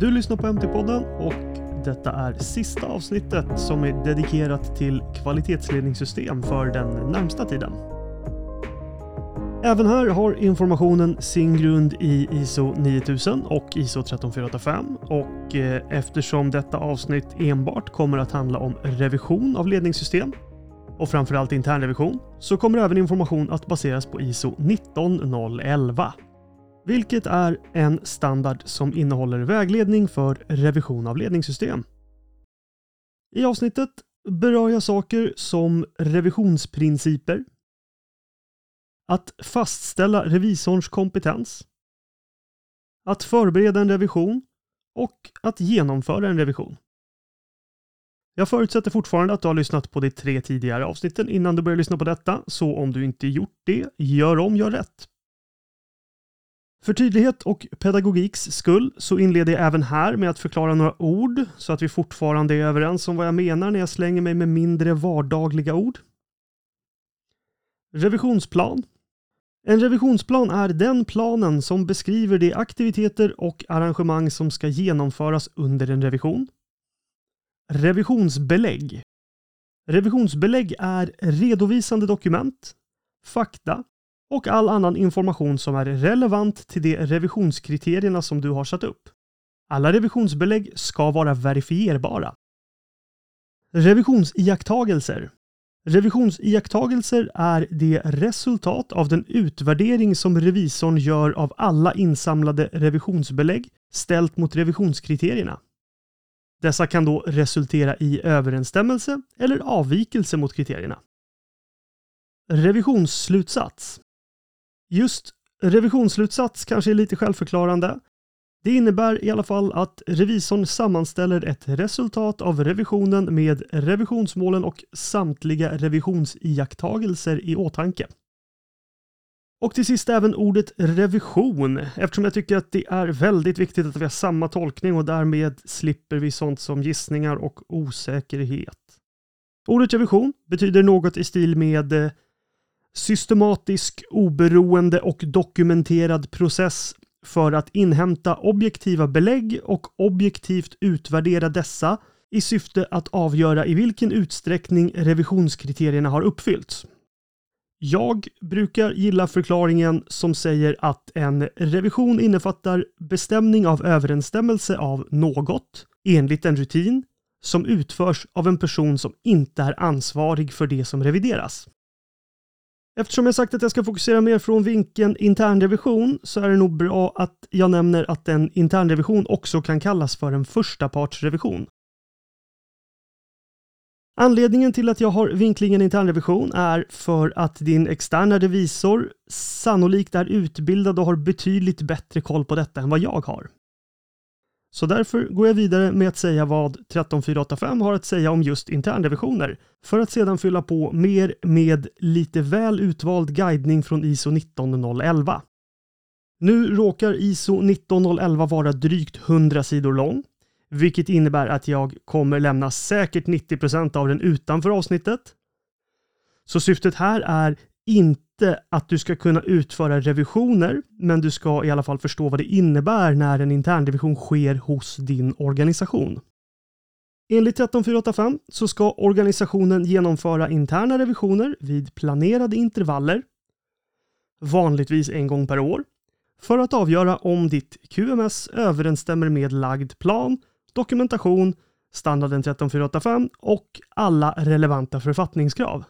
Du lyssnar på MT-podden och detta är sista avsnittet som är dedikerat till kvalitetsledningssystem för den närmsta tiden. Även här har informationen sin grund i ISO 9000 och ISO 13485 och eh, eftersom detta avsnitt enbart kommer att handla om revision av ledningssystem och framförallt internrevision så kommer även information att baseras på ISO 19011 vilket är en standard som innehåller vägledning för revision av ledningssystem. I avsnittet berör jag saker som revisionsprinciper, att fastställa revisorns kompetens, att förbereda en revision och att genomföra en revision. Jag förutsätter fortfarande att du har lyssnat på de tre tidigare avsnitten innan du börjar lyssna på detta, så om du inte gjort det, gör om, gör rätt. För tydlighet och pedagogiks skull så inleder jag även här med att förklara några ord så att vi fortfarande är överens om vad jag menar när jag slänger mig med mindre vardagliga ord. Revisionsplan. En revisionsplan är den planen som beskriver de aktiviteter och arrangemang som ska genomföras under en revision. Revisionsbelägg. Revisionsbelägg är redovisande dokument, fakta och all annan information som är relevant till de revisionskriterierna som du har satt upp. Alla revisionsbelägg ska vara verifierbara. Revisionsiakttagelser. Revisionsiakttagelser är det resultat av den utvärdering som revisorn gör av alla insamlade revisionsbelägg ställt mot revisionskriterierna. Dessa kan då resultera i överensstämmelse eller avvikelse mot kriterierna. Revisionsslutsats. Just revisionsslutsats kanske är lite självförklarande. Det innebär i alla fall att revisorn sammanställer ett resultat av revisionen med revisionsmålen och samtliga revisionsiakttagelser i åtanke. Och till sist även ordet revision, eftersom jag tycker att det är väldigt viktigt att vi har samma tolkning och därmed slipper vi sånt som gissningar och osäkerhet. Ordet revision betyder något i stil med eh, systematisk, oberoende och dokumenterad process för att inhämta objektiva belägg och objektivt utvärdera dessa i syfte att avgöra i vilken utsträckning revisionskriterierna har uppfyllts. Jag brukar gilla förklaringen som säger att en revision innefattar bestämning av överensstämmelse av något enligt en rutin som utförs av en person som inte är ansvarig för det som revideras. Eftersom jag sagt att jag ska fokusera mer från vinkeln internrevision så är det nog bra att jag nämner att en internrevision också kan kallas för en första partsrevision. Anledningen till att jag har vinklingen internrevision är för att din externa revisor sannolikt är utbildad och har betydligt bättre koll på detta än vad jag har. Så därför går jag vidare med att säga vad 13485 har att säga om just internrevisioner för att sedan fylla på mer med lite väl utvald guidning från ISO 19011. Nu råkar ISO 19011 vara drygt 100 sidor lång, vilket innebär att jag kommer lämna säkert 90% av den utanför avsnittet. Så syftet här är inte att du ska kunna utföra revisioner, men du ska i alla fall förstå vad det innebär när en internrevision sker hos din organisation. Enligt 13485 så ska organisationen genomföra interna revisioner vid planerade intervaller, vanligtvis en gång per år, för att avgöra om ditt QMS överensstämmer med lagd plan, dokumentation, standarden 13485 och alla relevanta författningskrav.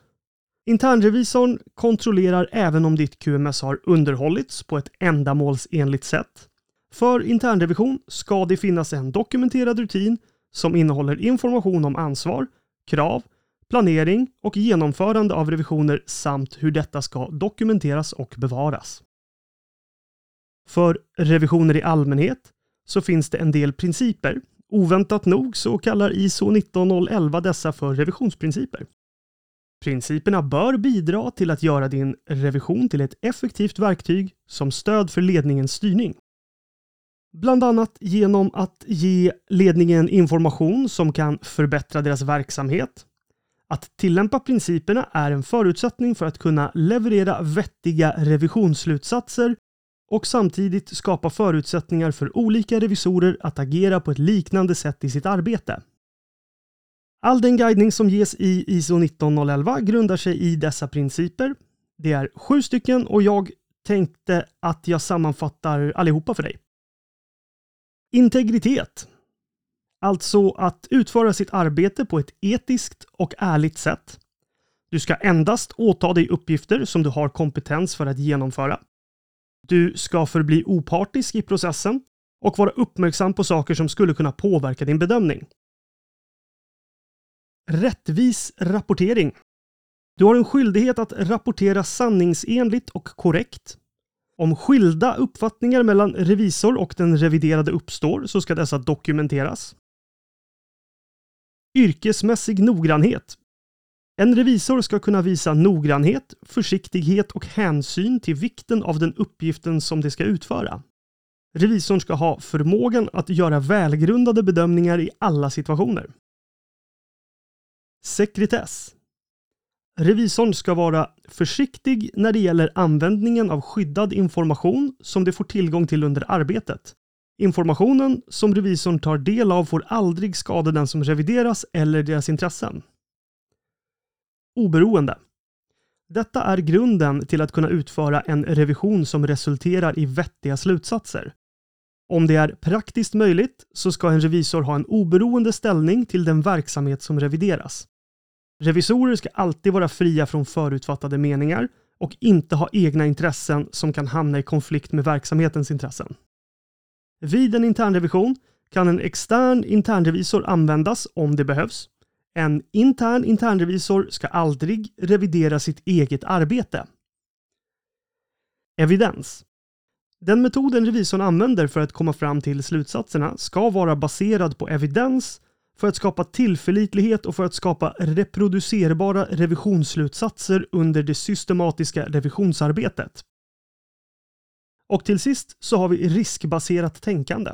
Internrevisorn kontrollerar även om ditt QMS har underhållits på ett ändamålsenligt sätt. För internrevision ska det finnas en dokumenterad rutin som innehåller information om ansvar, krav, planering och genomförande av revisioner samt hur detta ska dokumenteras och bevaras. För revisioner i allmänhet så finns det en del principer. Oväntat nog så kallar ISO 19011 dessa för revisionsprinciper. Principerna bör bidra till att göra din revision till ett effektivt verktyg som stöd för ledningens styrning. Bland annat genom att ge ledningen information som kan förbättra deras verksamhet. Att tillämpa principerna är en förutsättning för att kunna leverera vettiga revisionsslutsatser och samtidigt skapa förutsättningar för olika revisorer att agera på ett liknande sätt i sitt arbete. All den guidning som ges i ISO 19011 grundar sig i dessa principer. Det är sju stycken och jag tänkte att jag sammanfattar allihopa för dig. Integritet. Alltså att utföra sitt arbete på ett etiskt och ärligt sätt. Du ska endast åta dig uppgifter som du har kompetens för att genomföra. Du ska förbli opartisk i processen och vara uppmärksam på saker som skulle kunna påverka din bedömning. Rättvis rapportering. Du har en skyldighet att rapportera sanningsenligt och korrekt. Om skilda uppfattningar mellan revisor och den reviderade uppstår så ska dessa dokumenteras. Yrkesmässig noggrannhet. En revisor ska kunna visa noggrannhet, försiktighet och hänsyn till vikten av den uppgiften som de ska utföra. Revisorn ska ha förmågan att göra välgrundade bedömningar i alla situationer. Sekretess. Revisorn ska vara försiktig när det gäller användningen av skyddad information som de får tillgång till under arbetet. Informationen som revisorn tar del av får aldrig skada den som revideras eller deras intressen. Oberoende. Detta är grunden till att kunna utföra en revision som resulterar i vettiga slutsatser. Om det är praktiskt möjligt så ska en revisor ha en oberoende ställning till den verksamhet som revideras. Revisorer ska alltid vara fria från förutfattade meningar och inte ha egna intressen som kan hamna i konflikt med verksamhetens intressen. Vid en internrevision kan en extern internrevisor användas om det behövs. En intern internrevisor ska aldrig revidera sitt eget arbete. Evidens. Den metoden revisorn använder för att komma fram till slutsatserna ska vara baserad på evidens för att skapa tillförlitlighet och för att skapa reproducerbara revisionsslutsatser under det systematiska revisionsarbetet. Och till sist så har vi riskbaserat tänkande.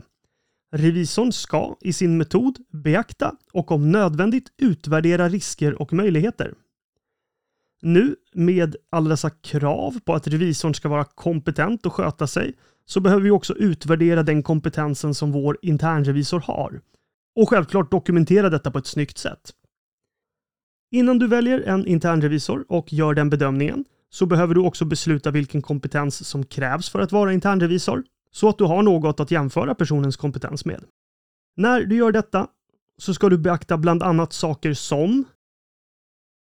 Revisorn ska i sin metod beakta och om nödvändigt utvärdera risker och möjligheter. Nu med alla dessa krav på att revisorn ska vara kompetent och sköta sig så behöver vi också utvärdera den kompetensen som vår internrevisor har och självklart dokumentera detta på ett snyggt sätt. Innan du väljer en internrevisor och gör den bedömningen så behöver du också besluta vilken kompetens som krävs för att vara internrevisor så att du har något att jämföra personens kompetens med. När du gör detta så ska du beakta bland annat saker som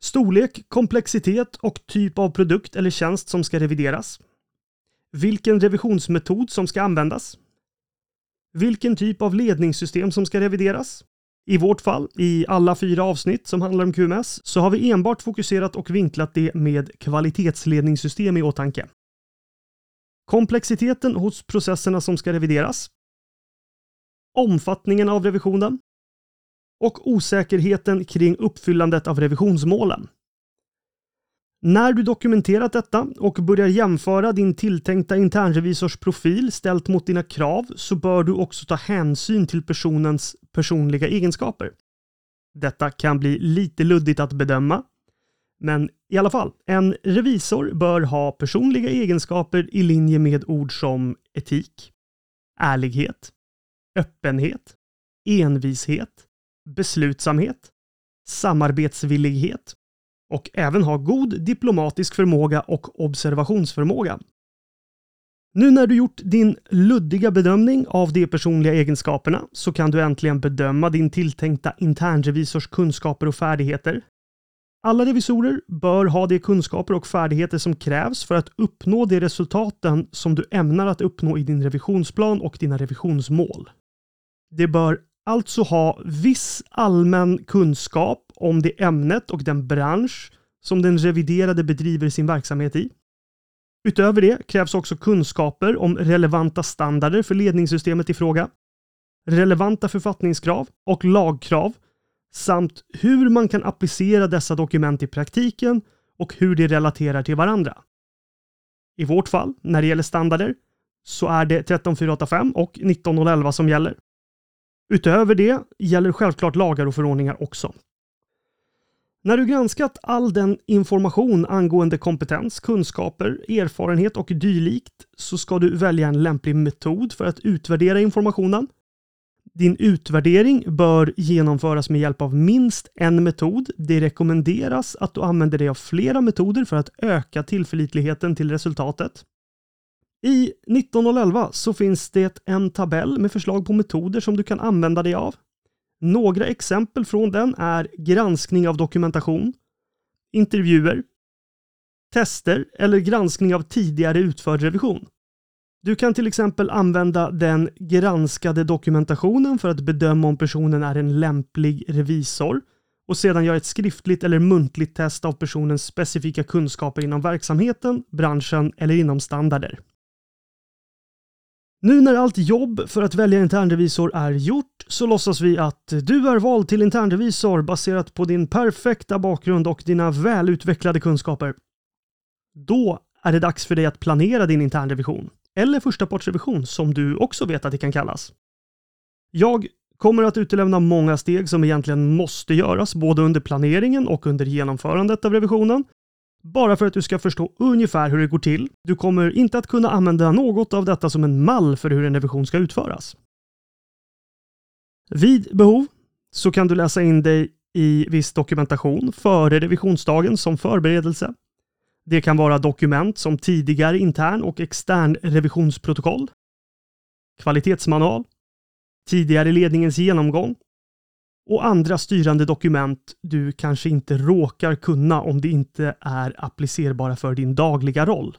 storlek, komplexitet och typ av produkt eller tjänst som ska revideras. Vilken revisionsmetod som ska användas vilken typ av ledningssystem som ska revideras. I vårt fall, i alla fyra avsnitt som handlar om QMS, så har vi enbart fokuserat och vinklat det med kvalitetsledningssystem i åtanke. Komplexiteten hos processerna som ska revideras. Omfattningen av revisionen. Och osäkerheten kring uppfyllandet av revisionsmålen. När du dokumenterat detta och börjar jämföra din tilltänkta internrevisors profil ställt mot dina krav så bör du också ta hänsyn till personens personliga egenskaper. Detta kan bli lite luddigt att bedöma, men i alla fall, en revisor bör ha personliga egenskaper i linje med ord som etik, ärlighet, öppenhet, envishet, beslutsamhet, samarbetsvillighet och även ha god diplomatisk förmåga och observationsförmåga. Nu när du gjort din luddiga bedömning av de personliga egenskaperna så kan du äntligen bedöma din tilltänkta internrevisors kunskaper och färdigheter. Alla revisorer bör ha de kunskaper och färdigheter som krävs för att uppnå de resultaten som du ämnar att uppnå i din revisionsplan och dina revisionsmål. Det bör alltså ha viss allmän kunskap om det ämnet och den bransch som den reviderade bedriver sin verksamhet i. Utöver det krävs också kunskaper om relevanta standarder för ledningssystemet i fråga, relevanta författningskrav och lagkrav samt hur man kan applicera dessa dokument i praktiken och hur de relaterar till varandra. I vårt fall, när det gäller standarder, så är det 13485 och 19011 som gäller. Utöver det gäller självklart lagar och förordningar också. När du granskat all den information angående kompetens, kunskaper, erfarenhet och dylikt så ska du välja en lämplig metod för att utvärdera informationen. Din utvärdering bör genomföras med hjälp av minst en metod. Det rekommenderas att du använder dig av flera metoder för att öka tillförlitligheten till resultatet. I 1911 så finns det en tabell med förslag på metoder som du kan använda dig av. Några exempel från den är granskning av dokumentation, intervjuer, tester eller granskning av tidigare utförd revision. Du kan till exempel använda den granskade dokumentationen för att bedöma om personen är en lämplig revisor och sedan göra ett skriftligt eller muntligt test av personens specifika kunskaper inom verksamheten, branschen eller inom standarder. Nu när allt jobb för att välja internrevisor är gjort så låtsas vi att du är vald till internrevisor baserat på din perfekta bakgrund och dina välutvecklade kunskaper. Då är det dags för dig att planera din internrevision, eller förstapartsrevision som du också vet att det kan kallas. Jag kommer att utelämna många steg som egentligen måste göras både under planeringen och under genomförandet av revisionen bara för att du ska förstå ungefär hur det går till. Du kommer inte att kunna använda något av detta som en mall för hur en revision ska utföras. Vid behov så kan du läsa in dig i viss dokumentation före revisionsdagen som förberedelse. Det kan vara dokument som tidigare intern och extern revisionsprotokoll, kvalitetsmanual, tidigare ledningens genomgång och andra styrande dokument du kanske inte råkar kunna om det inte är applicerbara för din dagliga roll.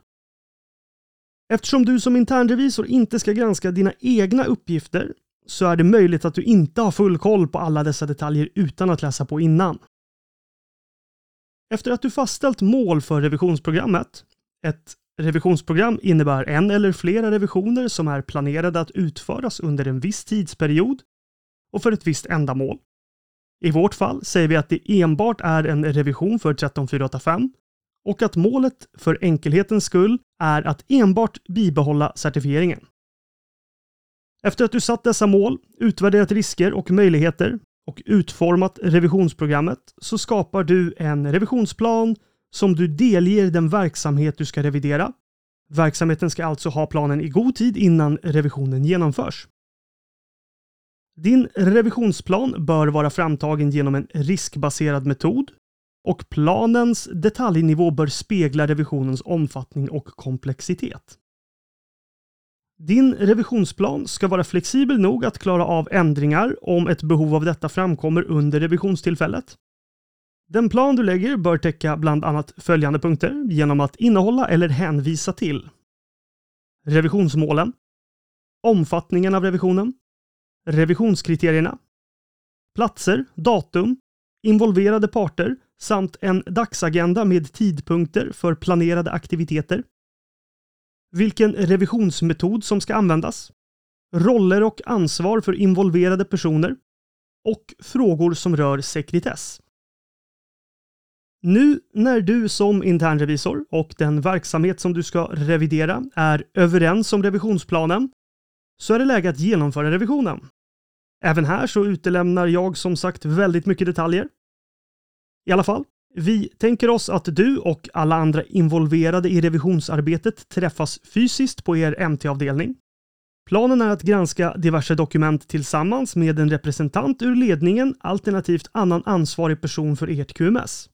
Eftersom du som internrevisor inte ska granska dina egna uppgifter så är det möjligt att du inte har full koll på alla dessa detaljer utan att läsa på innan. Efter att du fastställt mål för revisionsprogrammet, ett revisionsprogram innebär en eller flera revisioner som är planerade att utföras under en viss tidsperiod och för ett visst ändamål. I vårt fall säger vi att det enbart är en revision för 13485 och att målet för enkelhetens skull är att enbart bibehålla certifieringen. Efter att du satt dessa mål, utvärderat risker och möjligheter och utformat revisionsprogrammet så skapar du en revisionsplan som du delger den verksamhet du ska revidera. Verksamheten ska alltså ha planen i god tid innan revisionen genomförs. Din revisionsplan bör vara framtagen genom en riskbaserad metod och planens detaljnivå bör spegla revisionens omfattning och komplexitet. Din revisionsplan ska vara flexibel nog att klara av ändringar om ett behov av detta framkommer under revisionstillfället. Den plan du lägger bör täcka bland annat följande punkter genom att innehålla eller hänvisa till revisionsmålen, omfattningen av revisionen, revisionskriterierna, platser, datum, involverade parter samt en dagsagenda med tidpunkter för planerade aktiviteter, vilken revisionsmetod som ska användas, roller och ansvar för involverade personer och frågor som rör sekretess. Nu när du som internrevisor och den verksamhet som du ska revidera är överens om revisionsplanen så är det läge att genomföra revisionen. Även här så utelämnar jag som sagt väldigt mycket detaljer. I alla fall, vi tänker oss att du och alla andra involverade i revisionsarbetet träffas fysiskt på er MT-avdelning. Planen är att granska diverse dokument tillsammans med en representant ur ledningen alternativt annan ansvarig person för ert QMS.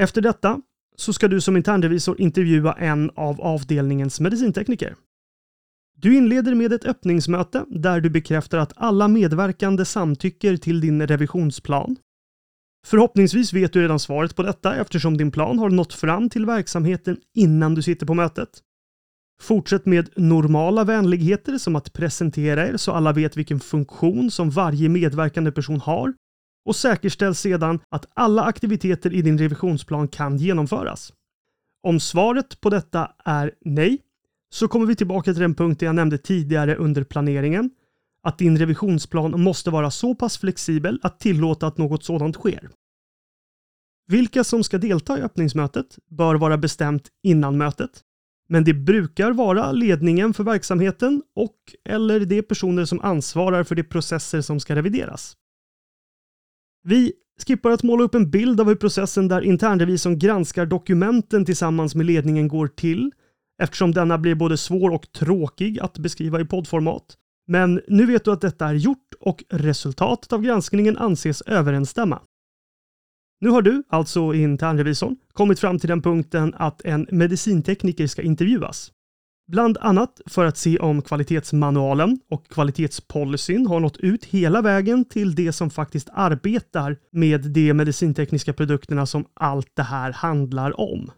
Efter detta så ska du som internrevisor intervjua en av avdelningens medicintekniker. Du inleder med ett öppningsmöte där du bekräftar att alla medverkande samtycker till din revisionsplan. Förhoppningsvis vet du redan svaret på detta eftersom din plan har nått fram till verksamheten innan du sitter på mötet. Fortsätt med normala vänligheter som att presentera er så alla vet vilken funktion som varje medverkande person har och säkerställ sedan att alla aktiviteter i din revisionsplan kan genomföras. Om svaret på detta är nej, så kommer vi tillbaka till den punkten jag nämnde tidigare under planeringen. Att din revisionsplan måste vara så pass flexibel att tillåta att något sådant sker. Vilka som ska delta i öppningsmötet bör vara bestämt innan mötet. Men det brukar vara ledningen för verksamheten och eller de personer som ansvarar för de processer som ska revideras. Vi skippar att måla upp en bild av hur processen där internrevisorn granskar dokumenten tillsammans med ledningen går till, eftersom denna blir både svår och tråkig att beskriva i poddformat. Men nu vet du att detta är gjort och resultatet av granskningen anses överensstämma. Nu har du, alltså internrevisorn, kommit fram till den punkten att en medicintekniker ska intervjuas. Bland annat för att se om kvalitetsmanualen och kvalitetspolicyn har nått ut hela vägen till det som faktiskt arbetar med de medicintekniska produkterna som allt det här handlar om.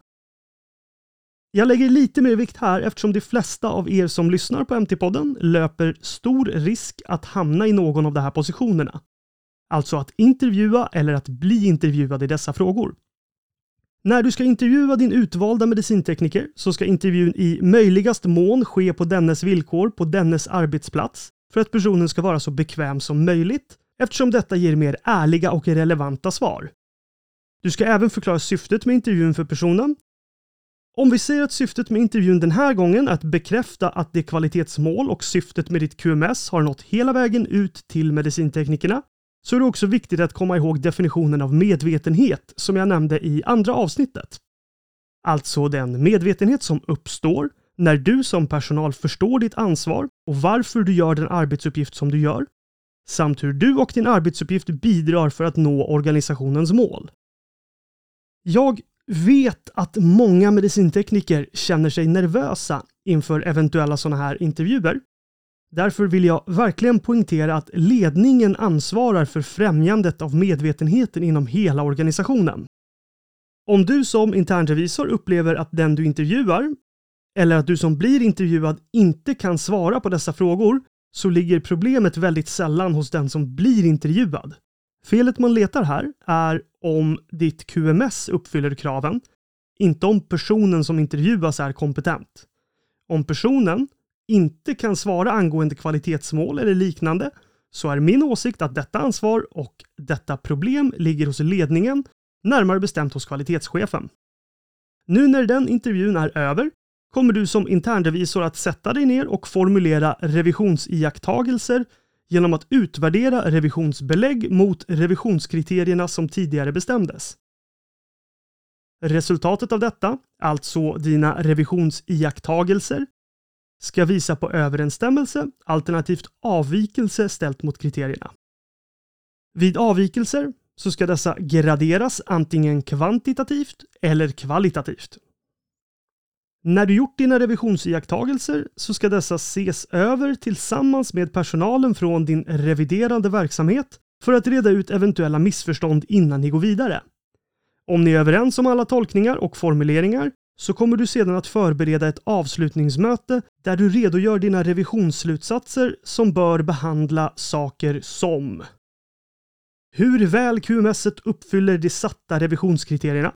Jag lägger lite mer vikt här eftersom de flesta av er som lyssnar på MT-podden löper stor risk att hamna i någon av de här positionerna. Alltså att intervjua eller att bli intervjuad i dessa frågor. När du ska intervjua din utvalda medicintekniker så ska intervjun i möjligast mån ske på dennes villkor på dennes arbetsplats för att personen ska vara så bekväm som möjligt eftersom detta ger mer ärliga och relevanta svar. Du ska även förklara syftet med intervjun för personen. Om vi säger att syftet med intervjun den här gången är att bekräfta att det kvalitetsmål och syftet med ditt QMS har nått hela vägen ut till medicinteknikerna så är det också viktigt att komma ihåg definitionen av medvetenhet som jag nämnde i andra avsnittet. Alltså den medvetenhet som uppstår när du som personal förstår ditt ansvar och varför du gör den arbetsuppgift som du gör, samt hur du och din arbetsuppgift bidrar för att nå organisationens mål. Jag vet att många medicintekniker känner sig nervösa inför eventuella sådana här intervjuer Därför vill jag verkligen poängtera att ledningen ansvarar för främjandet av medvetenheten inom hela organisationen. Om du som internrevisor upplever att den du intervjuar, eller att du som blir intervjuad inte kan svara på dessa frågor, så ligger problemet väldigt sällan hos den som blir intervjuad. Felet man letar här är om ditt QMS uppfyller kraven, inte om personen som intervjuas är kompetent. Om personen inte kan svara angående kvalitetsmål eller liknande så är min åsikt att detta ansvar och detta problem ligger hos ledningen, närmare bestämt hos kvalitetschefen. Nu när den intervjun är över kommer du som internrevisor att sätta dig ner och formulera revisionsiakttagelser genom att utvärdera revisionsbelägg mot revisionskriterierna som tidigare bestämdes. Resultatet av detta, alltså dina revisionsiakttagelser, ska visa på överensstämmelse alternativt avvikelse ställt mot kriterierna. Vid avvikelser så ska dessa graderas antingen kvantitativt eller kvalitativt. När du gjort dina revisionsiakttagelser så ska dessa ses över tillsammans med personalen från din reviderande verksamhet för att reda ut eventuella missförstånd innan ni går vidare. Om ni är överens om alla tolkningar och formuleringar så kommer du sedan att förbereda ett avslutningsmöte där du redogör dina revisionsslutsatser som bör behandla saker som hur väl QMS uppfyller de satta revisionskriterierna.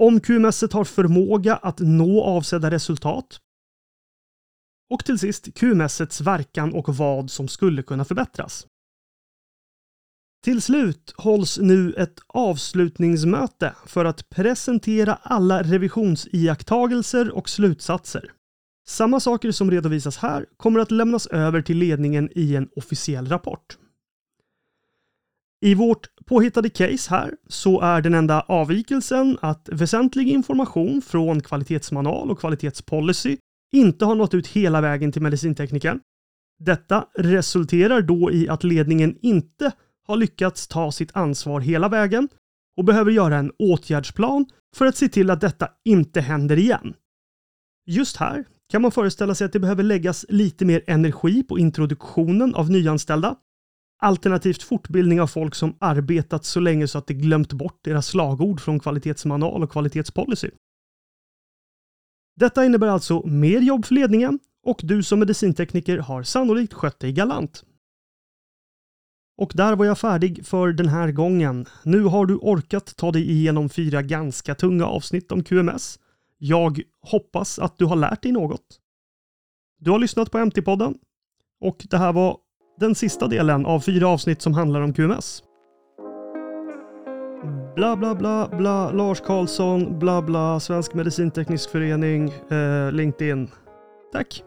Om QMS har förmåga att nå avsedda resultat. Och till sist QMS verkan och vad som skulle kunna förbättras. Till slut hålls nu ett avslutningsmöte för att presentera alla revisionsiakttagelser och slutsatser. Samma saker som redovisas här kommer att lämnas över till ledningen i en officiell rapport. I vårt påhittade case här så är den enda avvikelsen att väsentlig information från kvalitetsmanual och kvalitetspolicy inte har nått ut hela vägen till medicinteknikern. Detta resulterar då i att ledningen inte har lyckats ta sitt ansvar hela vägen och behöver göra en åtgärdsplan för att se till att detta inte händer igen. Just här kan man föreställa sig att det behöver läggas lite mer energi på introduktionen av nyanställda, alternativt fortbildning av folk som arbetat så länge så att de glömt bort deras slagord från kvalitetsmanual och kvalitetspolicy. Detta innebär alltså mer jobb för ledningen och du som medicintekniker har sannolikt skött dig galant. Och där var jag färdig för den här gången. Nu har du orkat ta dig igenom fyra ganska tunga avsnitt om QMS. Jag hoppas att du har lärt dig något. Du har lyssnat på MT-podden och det här var den sista delen av fyra avsnitt som handlar om QMS. Bla bla bla bla Lars Karlsson bla bla Svensk Medicinteknisk Förening eh, LinkedIn. Tack!